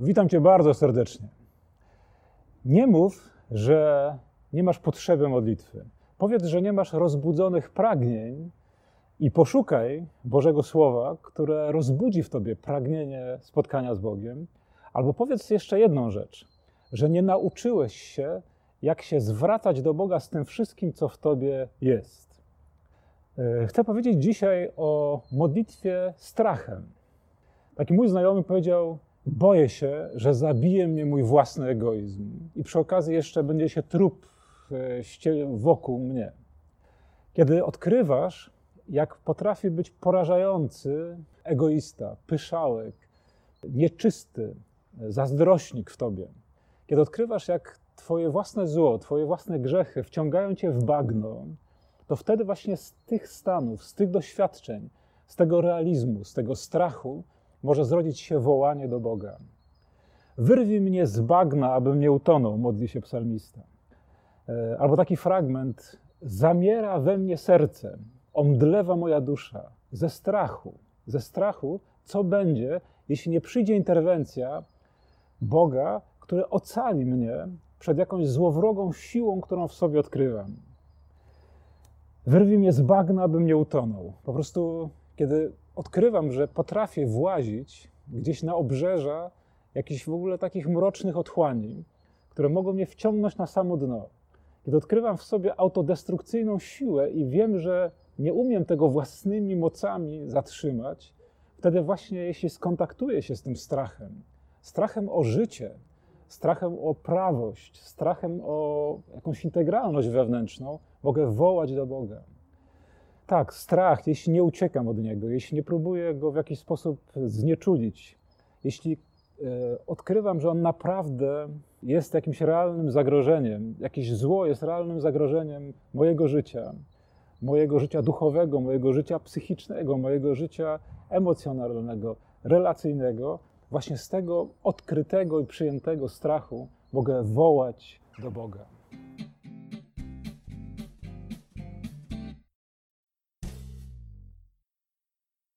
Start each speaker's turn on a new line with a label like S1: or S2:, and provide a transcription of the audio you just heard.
S1: Witam Cię bardzo serdecznie. Nie mów, że nie masz potrzeby modlitwy. Powiedz, że nie masz rozbudzonych pragnień i poszukaj Bożego Słowa, które rozbudzi w Tobie pragnienie spotkania z Bogiem. Albo powiedz jeszcze jedną rzecz, że nie nauczyłeś się, jak się zwracać do Boga z tym wszystkim, co w Tobie jest. E, chcę powiedzieć dzisiaj o modlitwie strachem. Taki mój znajomy powiedział: Boję się, że zabije mnie mój własny egoizm, i przy okazji jeszcze będzie się trup e, wokół mnie. Kiedy odkrywasz, jak potrafi być porażający egoista, pyszałek, nieczysty, zazdrośnik w tobie, kiedy odkrywasz, jak Twoje własne zło, Twoje własne grzechy wciągają Cię w bagno, to wtedy właśnie z tych stanów, z tych doświadczeń, z tego realizmu, z tego strachu może zrodzić się wołanie do Boga. Wyrwij mnie z bagna, abym nie utonął, modli się psalmista. E, albo taki fragment: Zamiera we mnie serce, omdlewa moja dusza ze strachu, ze strachu, co będzie, jeśli nie przyjdzie interwencja Boga, który ocali mnie przed jakąś złowrogą siłą, którą w sobie odkrywam. Wyrwij mnie z bagna, abym nie utonął. Po prostu, kiedy odkrywam, że potrafię włazić gdzieś na obrzeża jakichś w ogóle takich mrocznych otchłani, które mogą mnie wciągnąć na samo dno. Kiedy odkrywam w sobie autodestrukcyjną siłę i wiem, że nie umiem tego własnymi mocami zatrzymać, wtedy właśnie jeśli skontaktuję się z tym strachem, strachem o życie, strachem o prawość, strachem o jakąś integralność wewnętrzną, mogę wołać do Boga. Tak, strach, jeśli nie uciekam od niego, jeśli nie próbuję go w jakiś sposób znieczulić, jeśli e, odkrywam, że on naprawdę jest jakimś realnym zagrożeniem, jakieś zło jest realnym zagrożeniem mojego życia, mojego życia duchowego, mojego życia psychicznego, mojego życia emocjonalnego, relacyjnego, właśnie z tego odkrytego i przyjętego strachu mogę wołać do Boga.